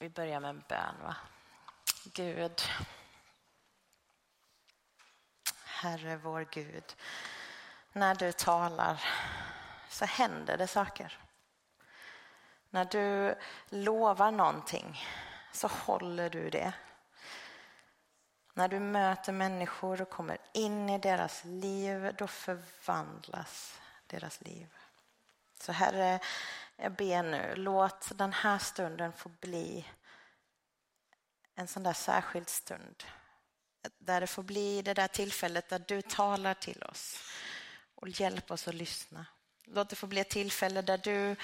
Vi börjar med en bön. Va? Gud, Herre vår Gud, när du talar så händer det saker. När du lovar någonting så håller du det. När du möter människor och kommer in i deras liv, då förvandlas deras liv. Så Herre, jag ber nu, låt den här stunden få bli en sån där särskild stund. Där det får bli det där tillfället där du talar till oss och hjälper oss att lyssna. Låt det få bli ett tillfälle där du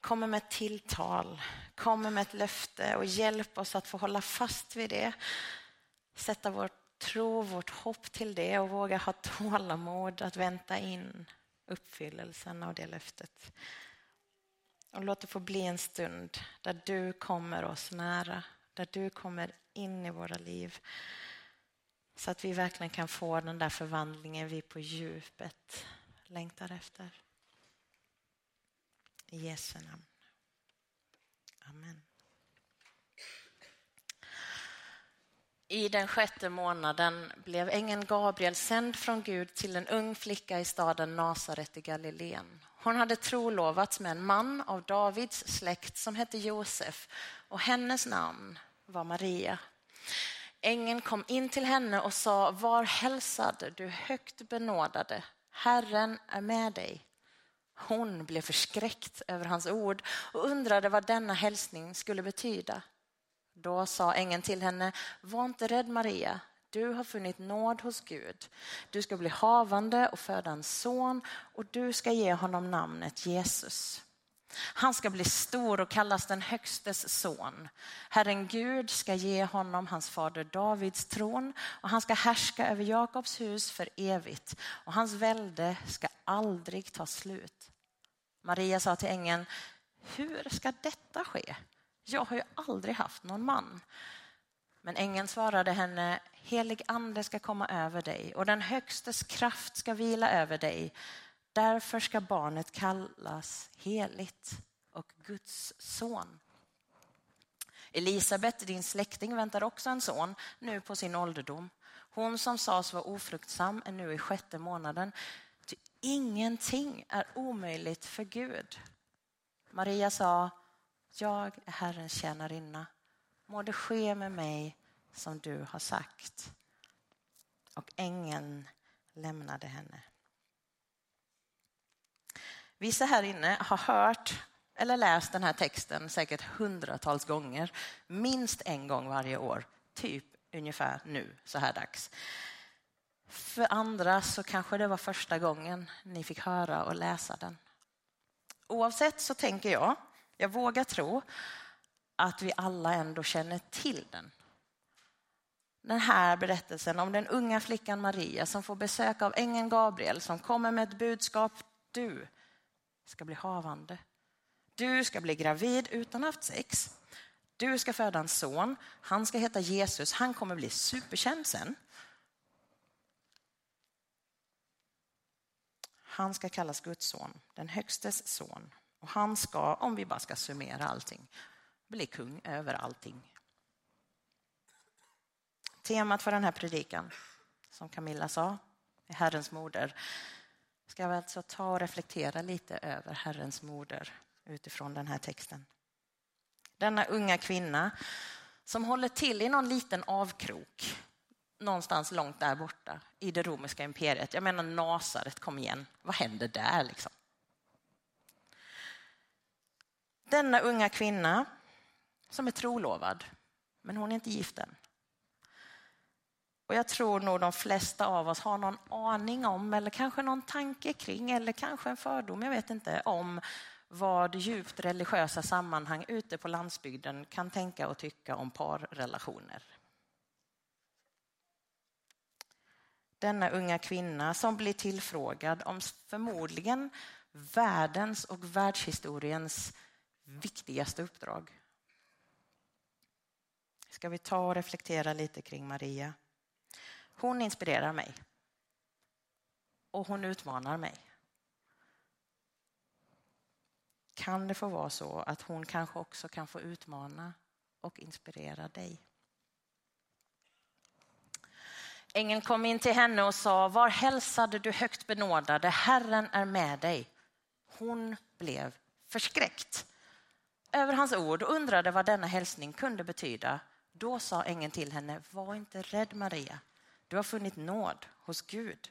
kommer med ett tilltal, kommer med ett löfte och hjälp oss att få hålla fast vid det. Sätta vår tro, vårt hopp till det och våga ha tålamod att vänta in uppfyllelsen av det löftet. Och låt det få bli en stund där du kommer oss nära, där du kommer in i våra liv. Så att vi verkligen kan få den där förvandlingen vi på djupet längtar efter. I Jesu namn. Amen. I den sjätte månaden blev ängeln Gabriel sänd från Gud till en ung flicka i staden Nasaret i Galileen. Hon hade trolovats med en man av Davids släkt som hette Josef och hennes namn var Maria. Ängeln kom in till henne och sa, var hälsad du högt benådade, Herren är med dig. Hon blev förskräckt över hans ord och undrade vad denna hälsning skulle betyda. Då sa ängeln till henne, var inte rädd Maria, du har funnit nåd hos Gud. Du ska bli havande och föda en son och du ska ge honom namnet Jesus. Han ska bli stor och kallas den högstes son. Herren Gud ska ge honom hans fader Davids tron och han ska härska över Jakobs hus för evigt och hans välde ska aldrig ta slut. Maria sa till ängeln, hur ska detta ske? Jag har ju aldrig haft någon man. Men ängeln svarade henne, helig ande ska komma över dig och den högstes kraft ska vila över dig. Därför ska barnet kallas heligt och Guds son. Elisabet, din släkting, väntar också en son nu på sin ålderdom. Hon som sades vara ofruktsam är nu i sjätte månaden. Ty ingenting är omöjligt för Gud. Maria sa, jag är Herrens tjänarinna. Må det ske med mig som du har sagt. Och ängeln lämnade henne. Vissa här inne har hört eller läst den här texten säkert hundratals gånger, minst en gång varje år, typ ungefär nu så här dags. För andra så kanske det var första gången ni fick höra och läsa den. Oavsett så tänker jag, jag vågar tro, att vi alla ändå känner till den. Den här berättelsen om den unga flickan Maria som får besök av ängeln Gabriel som kommer med ett budskap. Du ska bli havande. Du ska bli gravid utan att ha haft sex. Du ska föda en son. Han ska heta Jesus. Han kommer bli superkänd sen. Han ska kallas Guds son, den högstes son. Och han ska, om vi bara ska summera allting, bli kung över allting. Temat för den här predikan, som Camilla sa, är Herrens moder. Ska vi alltså ta och reflektera lite över Herrens moder utifrån den här texten. Denna unga kvinna som håller till i någon liten avkrok någonstans långt där borta i det romerska imperiet. Jag menar Nasaret, kom igen, vad händer där liksom? Denna unga kvinna som är trolovad, men hon är inte gift än. Och jag tror nog de flesta av oss har någon aning om, eller kanske någon tanke kring, eller kanske en fördom, jag vet inte, om vad djupt religiösa sammanhang ute på landsbygden kan tänka och tycka om parrelationer. Denna unga kvinna som blir tillfrågad om förmodligen världens och världshistoriens viktigaste uppdrag. Ska vi ta och reflektera lite kring Maria? Hon inspirerar mig. Och hon utmanar mig. Kan det få vara så att hon kanske också kan få utmana och inspirera dig. Ängeln kom in till henne och sa, var hälsade du högt benådade, Herren är med dig. Hon blev förskräckt över hans ord och undrade vad denna hälsning kunde betyda. Då sa ängeln till henne, var inte rädd Maria, du har funnit nåd hos Gud.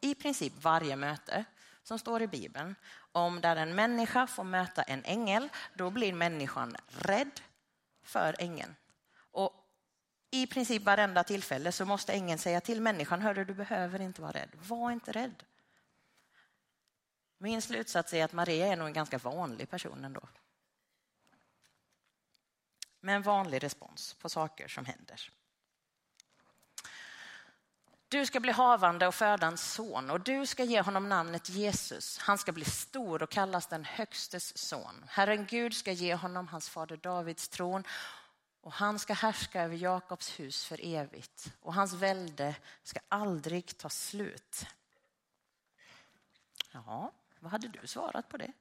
I princip varje möte som står i Bibeln om där en människa får möta en ängel, då blir människan rädd för ängeln. Och i princip varenda tillfälle så måste ängeln säga till människan, hörru du behöver inte vara rädd, var inte rädd. Min slutsats är att Maria är nog en ganska vanlig person ändå. Med en vanlig respons på saker som händer. Du ska bli havande och föda en son och du ska ge honom namnet Jesus. Han ska bli stor och kallas den högstes son. Herren Gud ska ge honom hans fader Davids tron och han ska härska över Jakobs hus för evigt och hans välde ska aldrig ta slut. Ja, vad hade du svarat på det?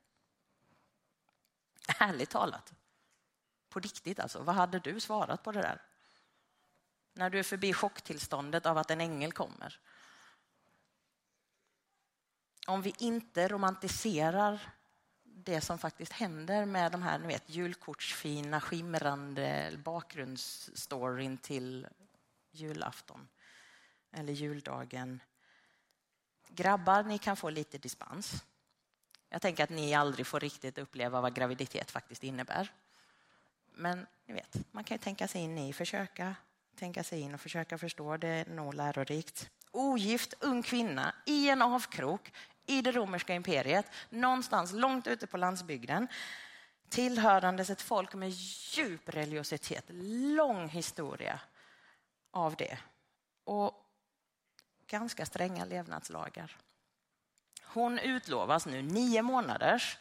Ärligt talat. På riktigt alltså, vad hade du svarat på det där? När du är förbi chocktillståndet av att en ängel kommer. Om vi inte romantiserar det som faktiskt händer med de här ni vet, julkortsfina, skimrande bakgrundsstoryn till julafton eller juldagen. Grabbar, ni kan få lite dispens. Jag tänker att ni aldrig får riktigt uppleva vad graviditet faktiskt innebär. Men ni vet, man kan ju tänka sig in i, försöka tänka sig in och försöka förstå. Det är nog lärorikt. Ogift ung kvinna i en avkrok i det romerska imperiet, någonstans långt ute på landsbygden tillhörandes ett folk med djup religiositet, lång historia av det och ganska stränga levnadslagar. Hon utlovas nu nio månaders,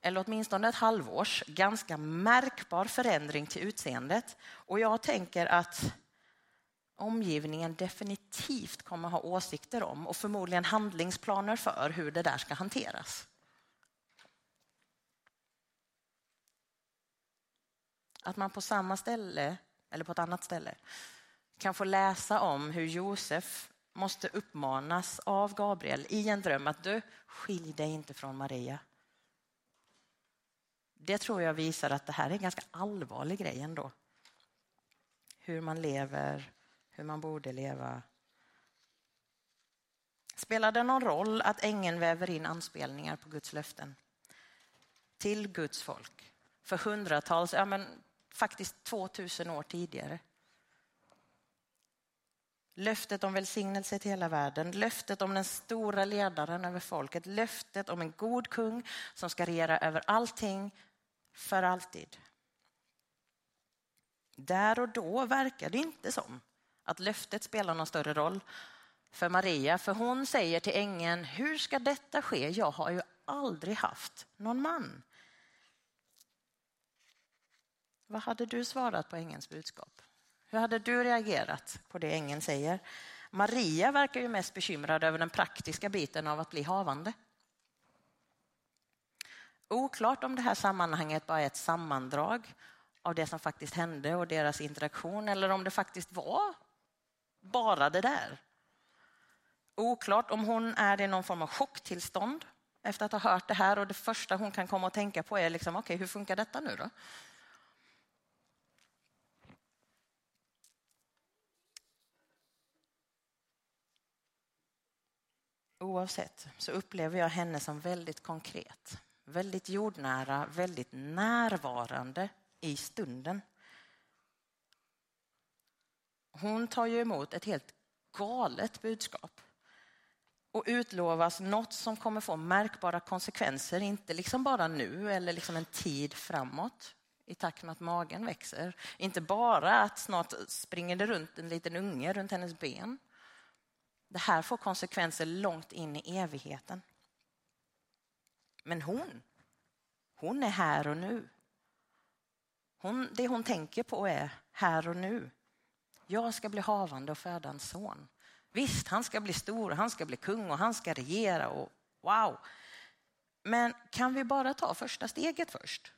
eller åtminstone ett halvårs, ganska märkbar förändring till utseendet. Och jag tänker att omgivningen definitivt kommer ha åsikter om och förmodligen handlingsplaner för hur det där ska hanteras. Att man på samma ställe, eller på ett annat ställe, kan få läsa om hur Josef måste uppmanas av Gabriel i en dröm att du, skilj dig inte från Maria. Det tror jag visar att det här är en ganska allvarlig grej ändå. Hur man lever, hur man borde leva. Spelar det någon roll att ängeln väver in anspelningar på Guds löften? Till Guds folk för hundratals, ja men faktiskt 2000 år tidigare. Löftet om välsignelse till hela världen, löftet om den stora ledaren över folket, löftet om en god kung som ska regera över allting för alltid. Där och då verkar det inte som att löftet spelar någon större roll för Maria, för hon säger till ängeln, hur ska detta ske? Jag har ju aldrig haft någon man. Vad hade du svarat på ängelns budskap? Hur hade du reagerat på det ängeln säger? Maria verkar ju mest bekymrad över den praktiska biten av att bli havande. Oklart om det här sammanhanget bara är ett sammandrag av det som faktiskt hände och deras interaktion eller om det faktiskt var bara det där. Oklart om hon är i någon form av chocktillstånd efter att ha hört det här och det första hon kan komma att tänka på är liksom, okay, hur funkar detta nu då? Oavsett så upplever jag henne som väldigt konkret, väldigt jordnära, väldigt närvarande i stunden. Hon tar ju emot ett helt galet budskap och utlovas något som kommer få märkbara konsekvenser, inte liksom bara nu eller liksom en tid framåt i takt med att magen växer. Inte bara att snart springer det runt en liten unge runt hennes ben. Det här får konsekvenser långt in i evigheten. Men hon, hon är här och nu. Hon, det hon tänker på är här och nu. Jag ska bli havande och föda en son. Visst, han ska bli stor, han ska bli kung och han ska regera och wow. Men kan vi bara ta första steget först?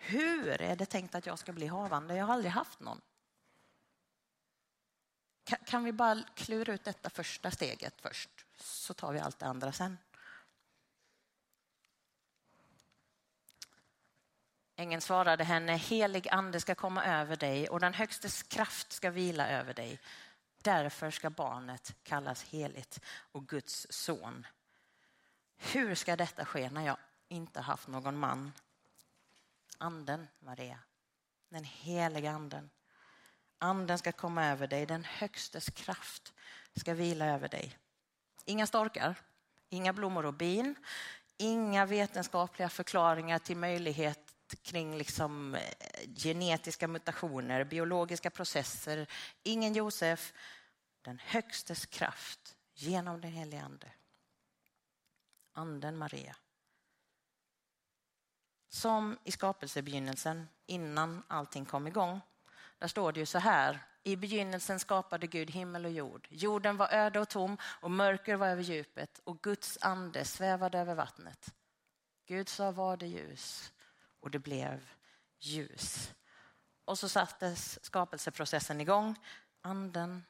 hur är det tänkt att jag ska bli havande? Jag har aldrig haft någon. Kan vi bara klura ut detta första steget först, så tar vi allt det andra sen. Ängeln svarade henne, helig ande ska komma över dig och den högstes kraft ska vila över dig. Därför ska barnet kallas heligt och Guds son. Hur ska detta ske när jag inte haft någon man? Anden, Maria, den heliga anden. Anden ska komma över dig, den högstes kraft ska vila över dig. Inga storkar, inga blommor och bin, inga vetenskapliga förklaringar till möjlighet kring liksom eh, genetiska mutationer, biologiska processer. Ingen Josef, den högstes kraft genom den helige Ande. Anden Maria. Som i skapelsebegynnelsen, innan allting kom igång. Där står det ju så här. I begynnelsen skapade Gud himmel och jord. Jorden var öde och tom och mörker var över djupet och Guds ande svävade över vattnet. Gud sa var det ljus och det blev ljus. Och så sattes skapelseprocessen igång. Anden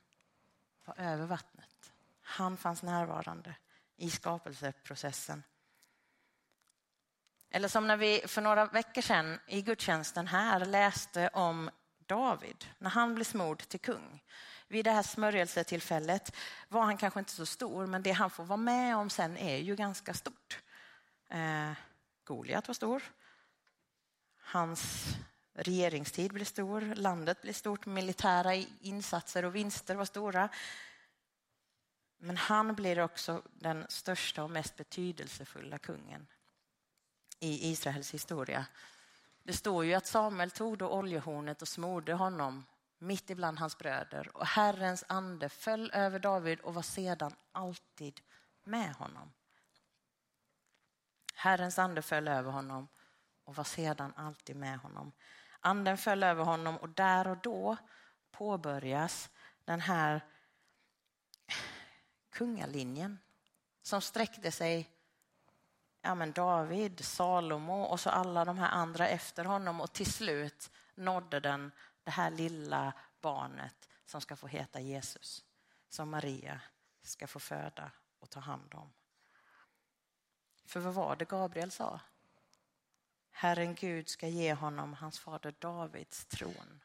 var över vattnet. Han fanns närvarande i skapelseprocessen. Eller som när vi för några veckor sedan i gudstjänsten här läste om David när han blev smord till kung. Vid det här smörjelsetillfället var han kanske inte så stor, men det han får vara med om sen är ju ganska stort. Eh, Goliat var stor. Hans regeringstid blev stor, landet blev stort, militära insatser och vinster var stora. Men han blir också den största och mest betydelsefulla kungen i Israels historia. Det står ju att Samuel tog då oljehornet och smorde honom mitt ibland hans bröder och Herrens ande föll över David och var sedan alltid med honom. Herrens ande föll över honom och var sedan alltid med honom. Anden föll över honom och där och då påbörjas den här kungalinjen som sträckte sig ja, men David, Salomo och så alla de här andra efter honom och till slut nådde den det här lilla barnet som ska få heta Jesus, som Maria ska få föda och ta hand om. För vad var det Gabriel sa? Herren Gud ska ge honom hans fader Davids tron.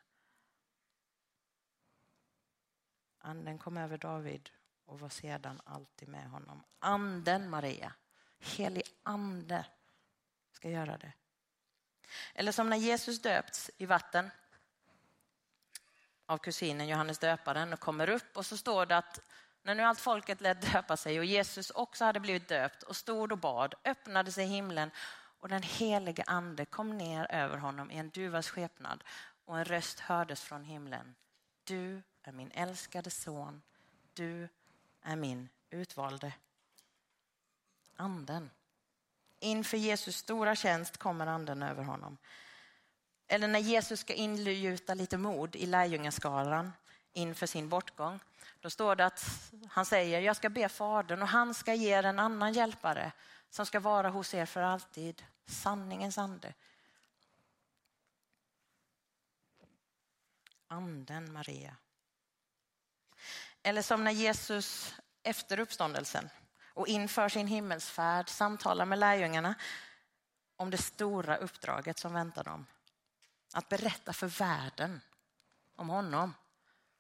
Anden kom över David och var sedan alltid med honom. Anden Maria, helig ande ska göra det. Eller som när Jesus döpts i vatten av kusinen Johannes döparen och kommer upp och så står det att när nu allt folket lät döpa sig och Jesus också hade blivit döpt och stod och bad öppnade sig himlen och den helige ande kom ner över honom i en duvas skepnad och en röst hördes från himlen. Du är min älskade son, du är min utvalde. Anden. Inför Jesus stora tjänst kommer anden över honom. Eller när Jesus ska ingjuta lite mod i lärjungaskaran inför sin bortgång. Då står det att han säger, jag ska be Fadern och han ska ge er en annan hjälpare som ska vara hos er för alltid. Sanningens ande. Anden Maria. Eller som när Jesus efter uppståndelsen och inför sin himmelsfärd samtalar med lärjungarna om det stora uppdraget som väntar dem. Att berätta för världen om honom.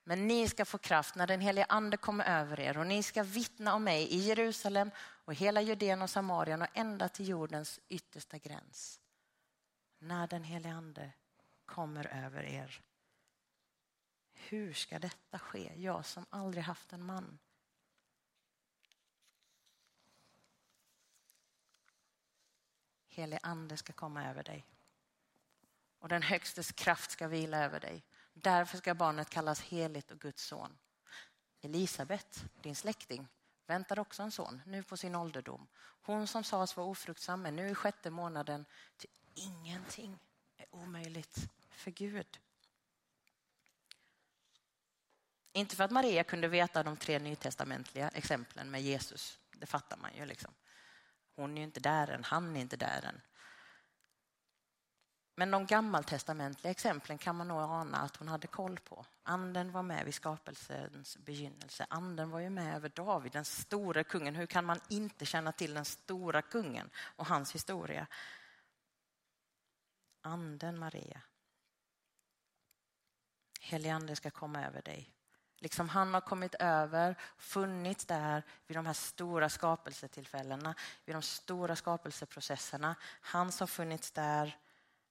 Men ni ska få kraft när den helige ande kommer över er och ni ska vittna om mig i Jerusalem och hela Judeen och Samarien och ända till jordens yttersta gräns. När den helige ande kommer över er. Hur ska detta ske? Jag som aldrig haft en man. Helig ande ska komma över dig. Och den högstes kraft ska vila över dig. Därför ska barnet kallas heligt och Guds son. Elisabet, din släkting, väntar också en son, nu på sin ålderdom. Hon som sades vara ofruktsam, men nu i sjätte månaden, till ingenting är omöjligt för Gud. Inte för att Maria kunde veta de tre nytestamentliga exemplen med Jesus, det fattar man ju. liksom. Hon är ju inte där än, han är inte där än. Men de gammaltestamentliga exemplen kan man nog ana att hon hade koll på. Anden var med vid skapelsens begynnelse. Anden var ju med över David, den stora kungen. Hur kan man inte känna till den stora kungen och hans historia? Anden Maria. Helige Ande ska komma över dig. Liksom han har kommit över, funnits där vid de här stora skapelsetillfällena, vid de stora skapelseprocesserna. Han som funnits där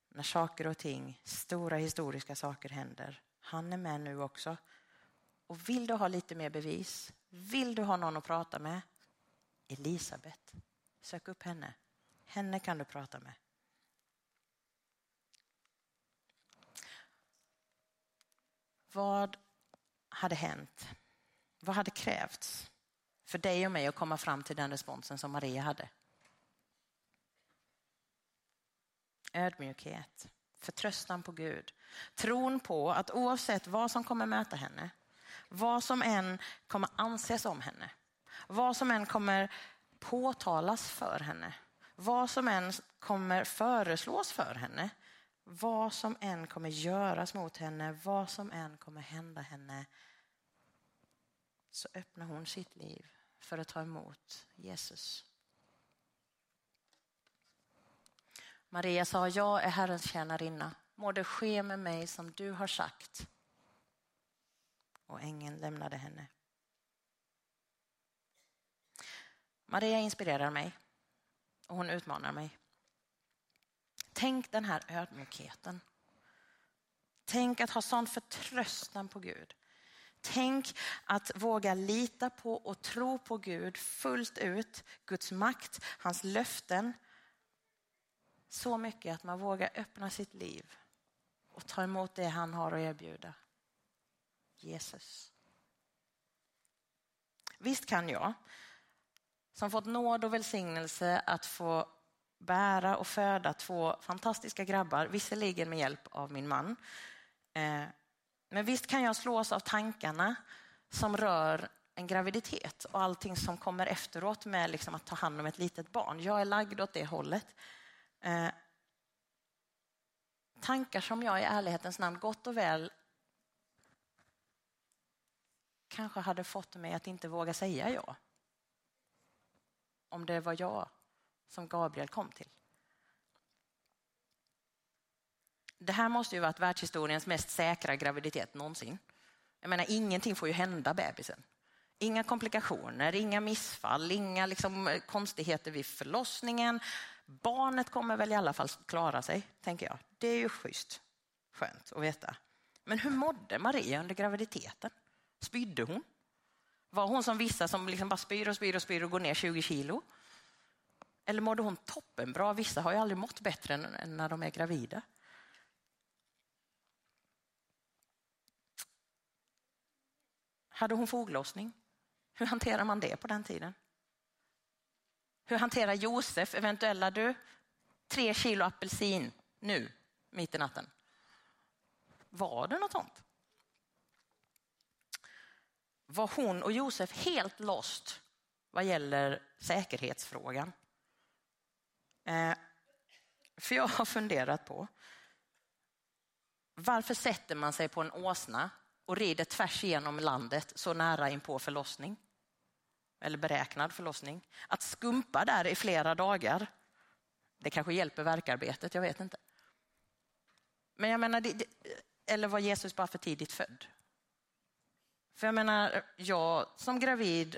när saker och ting, stora historiska saker händer. Han är med nu också. Och vill du ha lite mer bevis, vill du ha någon att prata med, Elisabet, sök upp henne. Henne kan du prata med. Vad hade hänt? Vad hade krävts för dig och mig att komma fram till den responsen som Maria hade? ödmjukhet, förtröstan på Gud. Tron på att oavsett vad som kommer möta henne, vad som än kommer anses om henne, vad som än kommer påtalas för henne, vad som än kommer föreslås för henne, vad som än kommer göras mot henne, vad som än kommer hända henne, så öppnar hon sitt liv för att ta emot Jesus. Maria sa, jag är Herrens tjänarinna. Må det ske med mig som du har sagt. Och ängeln lämnade henne. Maria inspirerar mig och hon utmanar mig. Tänk den här ödmjukheten. Tänk att ha sån förtröstan på Gud. Tänk att våga lita på och tro på Gud fullt ut, Guds makt, hans löften, så mycket att man vågar öppna sitt liv och ta emot det han har att erbjuda. Jesus. Visst kan jag, som fått nåd och välsignelse att få bära och föda två fantastiska grabbar, visserligen med hjälp av min man. Eh, men visst kan jag slås av tankarna som rör en graviditet och allting som kommer efteråt med liksom att ta hand om ett litet barn. Jag är lagd åt det hållet. Eh, tankar som jag i ärlighetens namn gott och väl kanske hade fått mig att inte våga säga ja. Om det var jag som Gabriel kom till. Det här måste ju varit världshistoriens mest säkra graviditet någonsin. Jag menar, ingenting får ju hända bebisen. Inga komplikationer, inga missfall, inga liksom konstigheter vid förlossningen. Barnet kommer väl i alla fall klara sig, tänker jag. Det är ju schysst. Skönt att veta. Men hur mådde Maria under graviditeten? Spydde hon? Var hon som vissa som liksom bara spyr och spyr och spyr och går ner 20 kilo? Eller mådde hon toppenbra? Vissa har ju aldrig mått bättre än när de är gravida. Hade hon foglossning? Hur hanterar man det på den tiden? Hur hanterar Josef eventuella du, tre kilo apelsin nu mitt i natten? Var det något sånt? Var hon och Josef helt lost vad gäller säkerhetsfrågan? Eh, för jag har funderat på varför sätter man sig på en åsna och rider tvärs igenom landet så nära in på förlossning? eller beräknad förlossning. Att skumpa där i flera dagar, det kanske hjälper verkarbetet, jag vet inte. Men jag menar, eller var Jesus bara för tidigt född? För jag menar, jag som gravid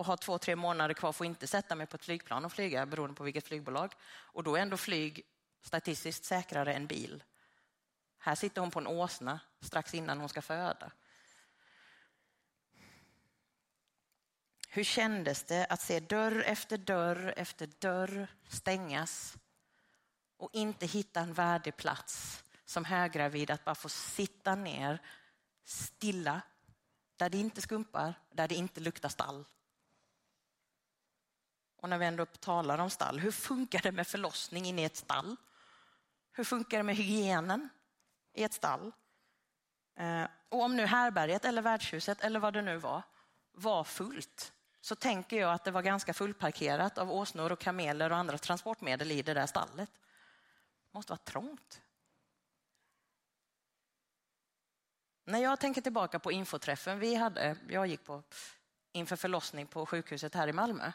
och har två, tre månader kvar får inte sätta mig på ett flygplan och flyga beroende på vilket flygbolag. Och då är ändå flyg statistiskt säkrare än bil. Här sitter hon på en åsna strax innan hon ska föda. Hur kändes det att se dörr efter dörr efter dörr stängas och inte hitta en värdig plats som höggravid att bara få sitta ner stilla där det inte skumpar, där det inte luktar stall. Och när vi ändå talar om stall, hur funkar det med förlossning inne i ett stall? Hur funkar det med hygienen i ett stall? Eh, och om nu härberget eller värdshuset eller vad det nu var, var fullt, så tänker jag att det var ganska fullparkerat av åsnor och kameler och andra transportmedel i det där stallet. Det måste vara trångt. När jag tänker tillbaka på infoträffen vi hade, jag gick på inför förlossning på sjukhuset här i Malmö.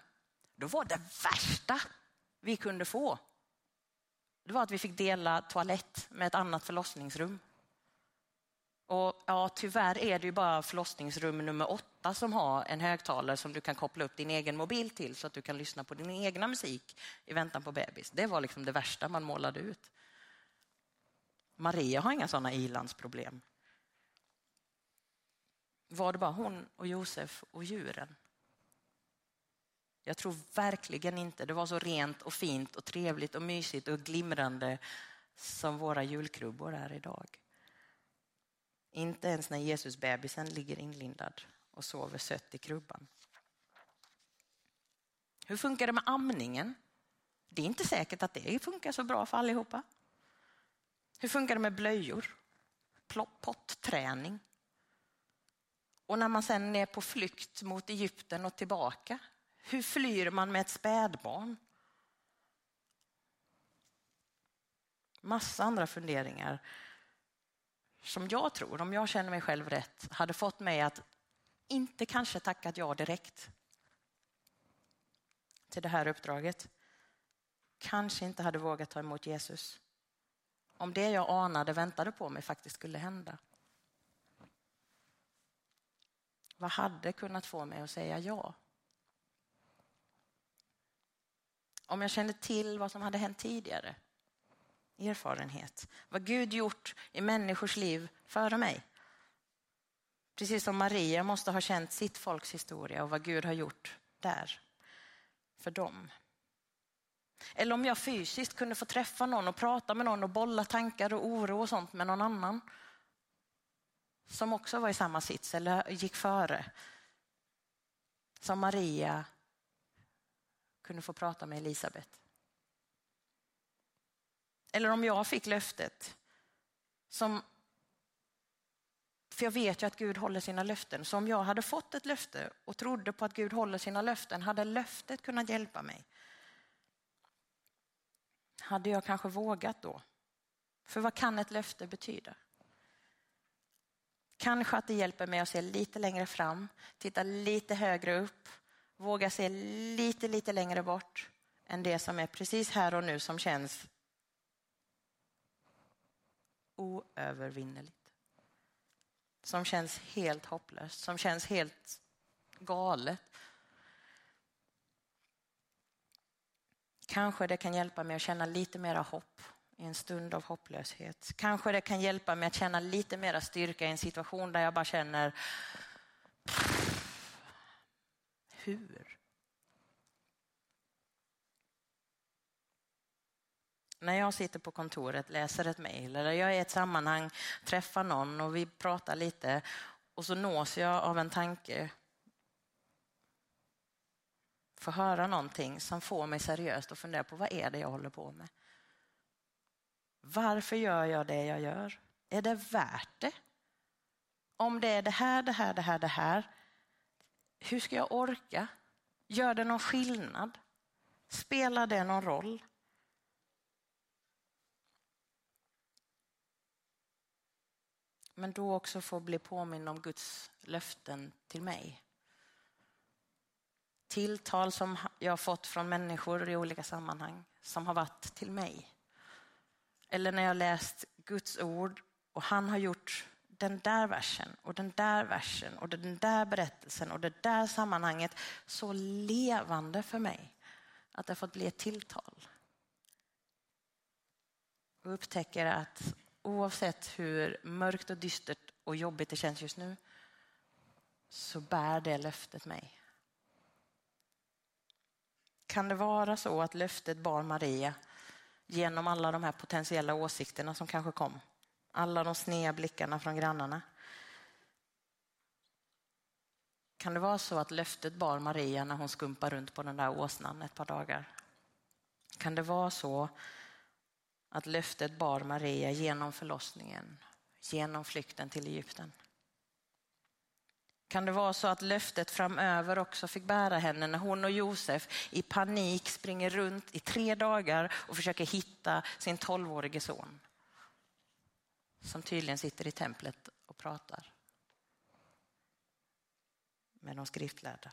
Då var det värsta vi kunde få, det var att vi fick dela toalett med ett annat förlossningsrum. Och ja, tyvärr är det ju bara förlossningsrum nummer åtta som har en högtalare som du kan koppla upp din egen mobil till så att du kan lyssna på din egna musik i väntan på bebis. Det var liksom det värsta man målade ut. Maria har inga sådana ilandsproblem. Var det bara hon och Josef och djuren? Jag tror verkligen inte det var så rent och fint och trevligt och mysigt och glimrande som våra julkrubbor är idag. Inte ens när Jesusbebisen ligger inlindad och sover sött i krubban. Hur funkar det med amningen? Det är inte säkert att det funkar så bra för allihopa. Hur funkar det med blöjor? Potträning? Och när man sen är på flykt mot Egypten och tillbaka, hur flyr man med ett spädbarn? Massa andra funderingar som jag tror, om jag känner mig själv rätt, hade fått mig att inte kanske tackat ja direkt till det här uppdraget. Kanske inte hade vågat ta emot Jesus. Om det jag anade väntade på mig faktiskt skulle hända. Vad hade kunnat få mig att säga ja? Om jag kände till vad som hade hänt tidigare erfarenhet. Vad Gud gjort i människors liv före mig. Precis som Maria måste ha känt sitt folks historia och vad Gud har gjort där för dem. Eller om jag fysiskt kunde få träffa någon och prata med någon och bolla tankar och oro och sånt med någon annan som också var i samma sits eller gick före. Som Maria kunde få prata med Elisabet. Eller om jag fick löftet. Som, för jag vet ju att Gud håller sina löften. Så om jag hade fått ett löfte och trodde på att Gud håller sina löften, hade löftet kunnat hjälpa mig? Hade jag kanske vågat då? För vad kan ett löfte betyda? Kanske att det hjälper mig att se lite längre fram, titta lite högre upp, våga se lite, lite längre bort än det som är precis här och nu som känns oövervinneligt. Som känns helt hopplöst, som känns helt galet. Kanske det kan hjälpa mig att känna lite mera hopp i en stund av hopplöshet. Kanske det kan hjälpa mig att känna lite mera styrka i en situation där jag bara känner hur? När jag sitter på kontoret, läser ett mejl eller jag är i ett sammanhang, träffar någon och vi pratar lite och så nås jag av en tanke. Får höra någonting som får mig seriöst att fundera på vad är det jag håller på med? Varför gör jag det jag gör? Är det värt det? Om det är det här, det här, det här, det här. Hur ska jag orka? Gör det någon skillnad? Spelar det någon roll? Men då också få bli påminn om Guds löften till mig. Tilltal som jag har fått från människor i olika sammanhang som har varit till mig. Eller när jag läst Guds ord och han har gjort den där versen och den där versen och den där berättelsen och det där sammanhanget så levande för mig att det har fått bli ett tilltal. Och upptäcker att oavsett hur mörkt och dystert och jobbigt det känns just nu så bär det löftet mig. Kan det vara så att löftet bar Maria genom alla de här potentiella åsikterna som kanske kom? Alla de sneda blickarna från grannarna. Kan det vara så att löftet bar Maria när hon skumpar runt på den där åsnan ett par dagar? Kan det vara så att löftet bar Maria genom förlossningen, genom flykten till Egypten? Kan det vara så att löftet framöver också fick bära henne när hon och Josef i panik springer runt i tre dagar och försöker hitta sin tolvårige son? Som tydligen sitter i templet och pratar med de skriftlärda.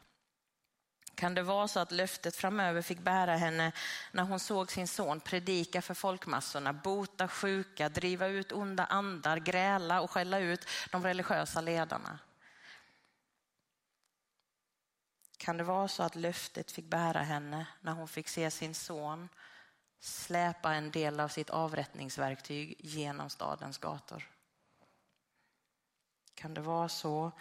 Kan det vara så att löftet framöver fick bära henne när hon såg sin son predika för folkmassorna, bota sjuka, driva ut onda andar, gräla och skälla ut de religiösa ledarna? Kan det vara så att löftet fick bära henne när hon fick se sin son släpa en del av sitt avrättningsverktyg genom stadens gator? Kan det vara så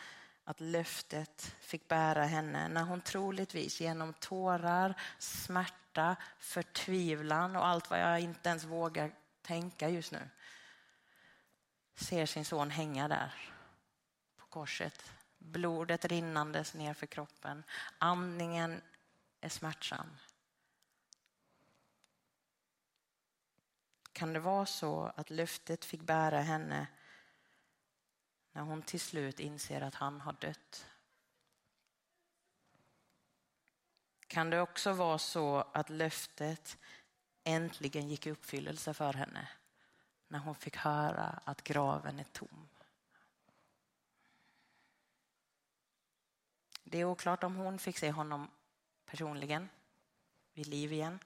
att löftet fick bära henne när hon troligtvis genom tårar, smärta, förtvivlan och allt vad jag inte ens vågar tänka just nu ser sin son hänga där på korset. Blodet rinnandes ner för kroppen. Andningen är smärtsam. Kan det vara så att löftet fick bära henne när hon till slut inser att han har dött. Kan det också vara så att löftet äntligen gick i uppfyllelse för henne när hon fick höra att graven är tom? Det är oklart om hon fick se honom personligen vid liv igen.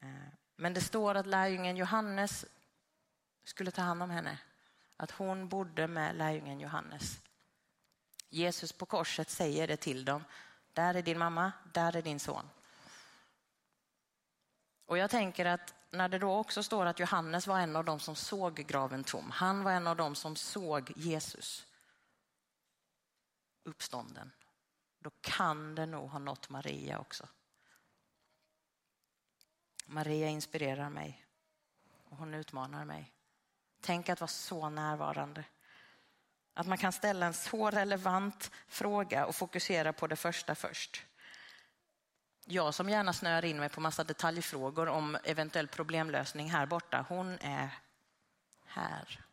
Eh, men det står att lärjungen Johannes skulle ta hand om henne att hon bodde med lärjungen Johannes. Jesus på korset säger det till dem. Där är din mamma, där är din son. Och jag tänker att när det då också står att Johannes var en av dem som såg graven tom. Han var en av dem som såg Jesus uppstånden. Då kan det nog ha nått Maria också. Maria inspirerar mig och hon utmanar mig. Tänk att vara så närvarande. Att man kan ställa en så relevant fråga och fokusera på det första först. Jag som gärna snöar in mig på massa detaljfrågor om eventuell problemlösning här borta, hon är här.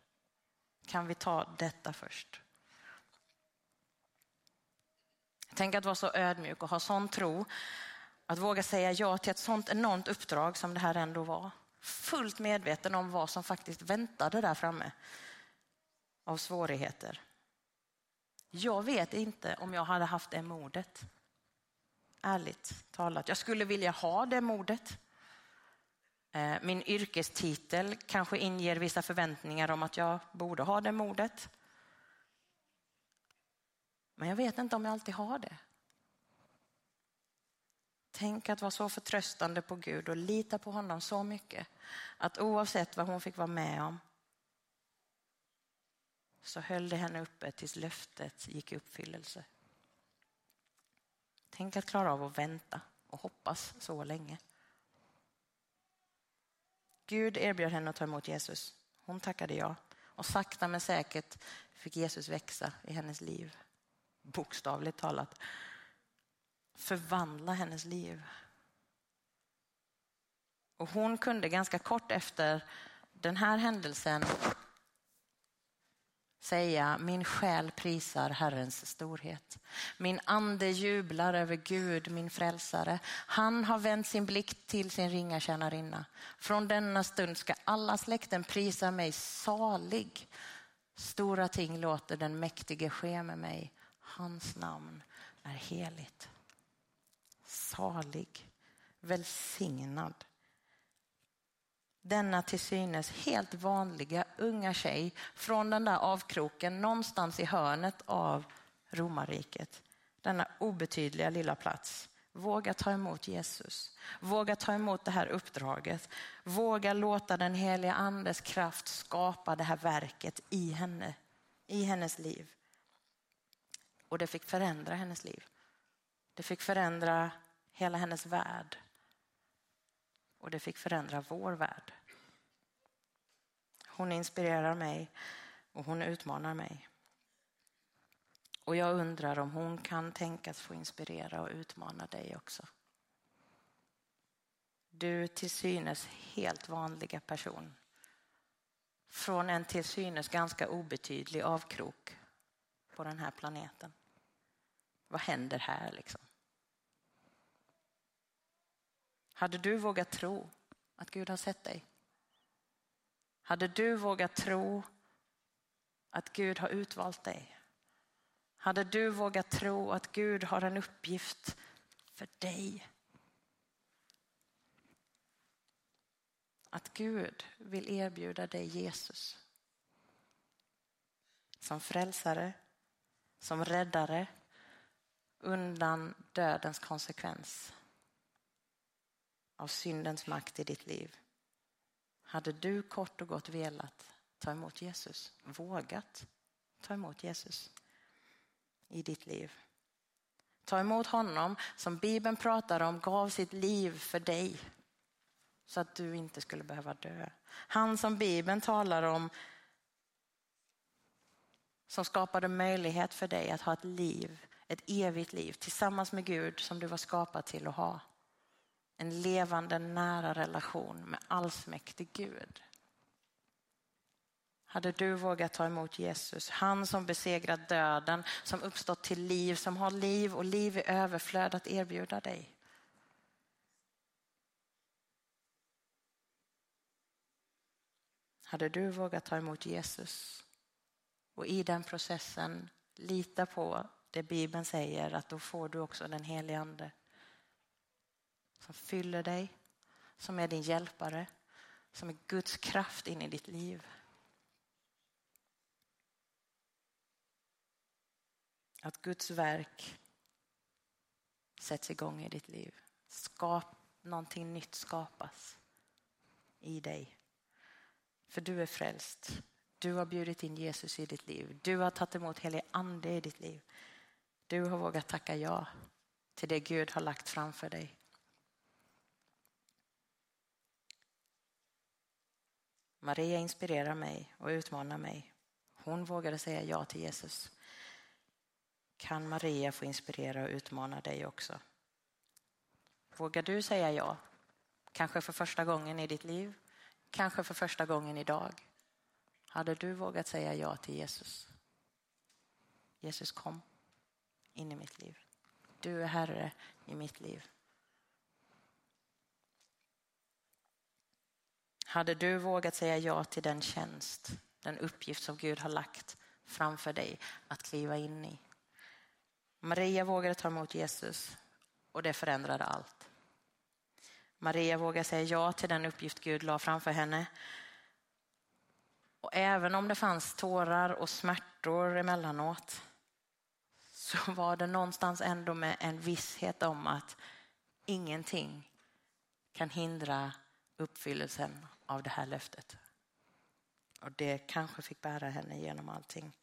Kan vi ta detta först? Tänk att vara så ödmjuk och ha sån tro att våga säga ja till ett sånt enormt uppdrag som det här ändå var fullt medveten om vad som faktiskt väntade där framme av svårigheter. Jag vet inte om jag hade haft det modet. Ärligt talat. Jag skulle vilja ha det modet. Eh, min yrkestitel kanske inger vissa förväntningar om att jag borde ha det modet. Men jag vet inte om jag alltid har det. Tänk att vara så förtröstande på Gud och lita på honom så mycket att oavsett vad hon fick vara med om så höll det henne uppe tills löftet gick i uppfyllelse. Tänk att klara av att vänta och hoppas så länge. Gud erbjöd henne att ta emot Jesus. Hon tackade ja och sakta men säkert fick Jesus växa i hennes liv. Bokstavligt talat förvandla hennes liv. Och hon kunde ganska kort efter den här händelsen säga min själ prisar Herrens storhet. Min ande jublar över Gud, min frälsare. Han har vänt sin blick till sin ringa tjänarinna. Från denna stund ska alla släkten prisa mig salig. Stora ting låter den mäktige ske med mig. Hans namn är heligt salig, välsignad. Denna till synes helt vanliga unga tjej från den där avkroken någonstans i hörnet av romarriket. Denna obetydliga lilla plats. Våga ta emot Jesus. Våga ta emot det här uppdraget. Våga låta den heliga andes kraft skapa det här verket i henne, i hennes liv. Och det fick förändra hennes liv. Det fick förändra hela hennes värld. Och det fick förändra vår värld. Hon inspirerar mig och hon utmanar mig. Och jag undrar om hon kan tänkas få inspirera och utmana dig också. Du till synes helt vanliga person. Från en till synes ganska obetydlig avkrok på den här planeten. Vad händer här liksom? Hade du vågat tro att Gud har sett dig? Hade du vågat tro att Gud har utvalt dig? Hade du vågat tro att Gud har en uppgift för dig? Att Gud vill erbjuda dig Jesus som frälsare, som räddare undan dödens konsekvens av syndens makt i ditt liv. Hade du kort och gott velat ta emot Jesus, vågat ta emot Jesus i ditt liv. Ta emot honom som Bibeln pratar om gav sitt liv för dig så att du inte skulle behöva dö. Han som Bibeln talar om som skapade möjlighet för dig att ha ett liv, ett evigt liv tillsammans med Gud som du var skapad till att ha. En levande nära relation med allsmäktig Gud. Hade du vågat ta emot Jesus, han som besegrat döden, som uppstått till liv, som har liv och liv i överflöd att erbjuda dig. Hade du vågat ta emot Jesus och i den processen lita på det Bibeln säger att då får du också den helige Ande som fyller dig, som är din hjälpare, som är Guds kraft in i ditt liv. Att Guds verk sätts igång i ditt liv. Skap, någonting nytt skapas i dig. För du är frälst. Du har bjudit in Jesus i ditt liv. Du har tagit emot helig ande i ditt liv. Du har vågat tacka ja till det Gud har lagt framför dig. Maria inspirerar mig och utmanar mig. Hon vågade säga ja till Jesus. Kan Maria få inspirera och utmana dig också? Vågar du säga ja? Kanske för första gången i ditt liv? Kanske för första gången idag? Hade du vågat säga ja till Jesus? Jesus kom in i mitt liv. Du är Herre i mitt liv. Hade du vågat säga ja till den tjänst, den uppgift som Gud har lagt framför dig att kliva in i? Maria vågade ta emot Jesus och det förändrade allt. Maria vågade säga ja till den uppgift Gud la framför henne. Och även om det fanns tårar och smärtor emellanåt så var det någonstans ändå med en visshet om att ingenting kan hindra uppfyllelsen av det här löftet. Och det kanske fick bära henne genom allting.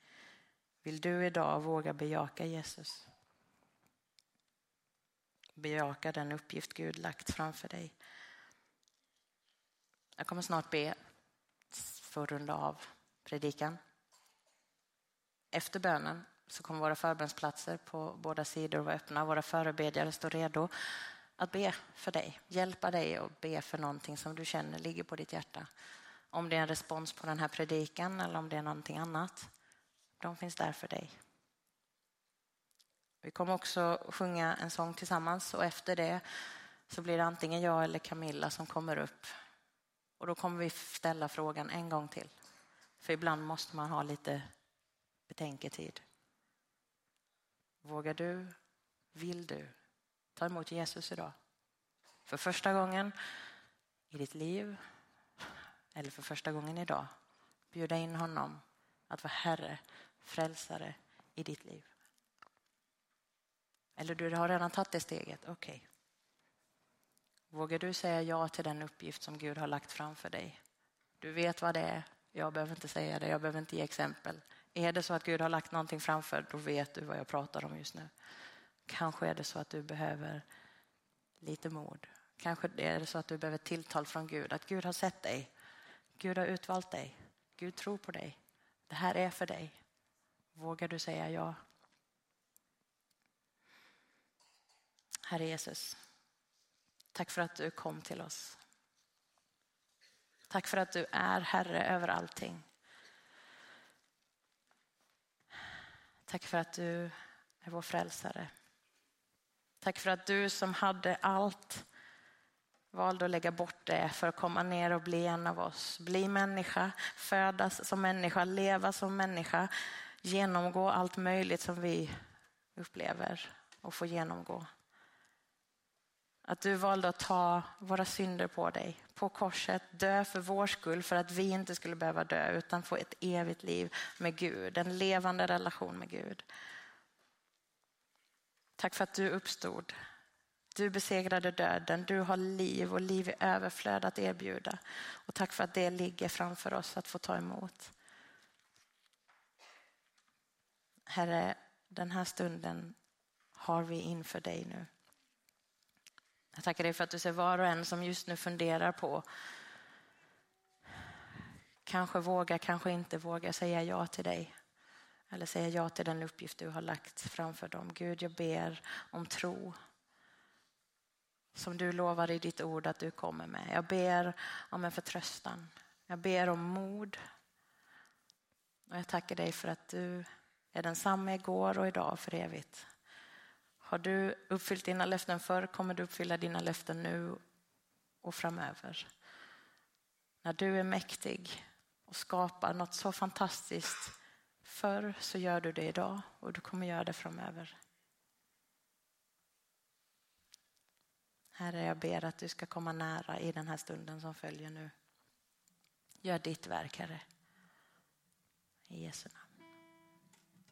Vill du idag våga bejaka Jesus? Bejaka den uppgift Gud lagt framför dig. Jag kommer snart be för att runda av predikan. Efter bönen så kommer våra förbönsplatser på båda sidor vara öppna. Våra förebedjare står redo att be för dig, hjälpa dig och be för någonting som du känner ligger på ditt hjärta. Om det är en respons på den här predikan eller om det är någonting annat. De finns där för dig. Vi kommer också sjunga en sång tillsammans och efter det så blir det antingen jag eller Camilla som kommer upp. Och då kommer vi ställa frågan en gång till. För ibland måste man ha lite betänketid. Vågar du? Vill du ta emot Jesus idag? För första gången i ditt liv eller för första gången idag. Bjuda in honom att vara Herre, frälsare i ditt liv. Eller du har redan tagit det steget, okej. Okay. Vågar du säga ja till den uppgift som Gud har lagt framför dig? Du vet vad det är. Jag behöver inte säga det, jag behöver inte ge exempel. Är det så att Gud har lagt någonting framför, då vet du vad jag pratar om just nu. Kanske är det så att du behöver lite mod. Kanske är det så att du behöver tilltal från Gud, att Gud har sett dig. Gud har utvalt dig. Gud tror på dig. Det här är för dig. Vågar du säga ja? Herre Jesus, tack för att du kom till oss. Tack för att du är Herre över allting. Tack för att du är vår frälsare. Tack för att du som hade allt valde att lägga bort det för att komma ner och bli en av oss. Bli människa, födas som människa, leva som människa, genomgå allt möjligt som vi upplever och får genomgå. Att du valde att ta våra synder på dig, på korset, dö för vår skull för att vi inte skulle behöva dö utan få ett evigt liv med Gud, en levande relation med Gud. Tack för att du uppstod. Du besegrade döden, du har liv och liv i överflöd att erbjuda. Och tack för att det ligger framför oss att få ta emot. Herre, den här stunden har vi inför dig nu. Jag tackar dig för att du ser var och en som just nu funderar på kanske vågar, kanske inte vågar säga ja till dig. Eller säga ja till den uppgift du har lagt framför dem. Gud, jag ber om tro som du lovar i ditt ord att du kommer med. Jag ber om en förtröstan. Jag ber om mod. Och jag tackar dig för att du är densamma igår och idag för evigt. Har du uppfyllt dina löften förr kommer du uppfylla dina löften nu och framöver. När du är mäktig och skapar något så fantastiskt förr så gör du det idag och du kommer göra det framöver. Herre, jag ber att du ska komma nära i den här stunden som följer nu. Gör ditt verk, Herre. I Jesu namn.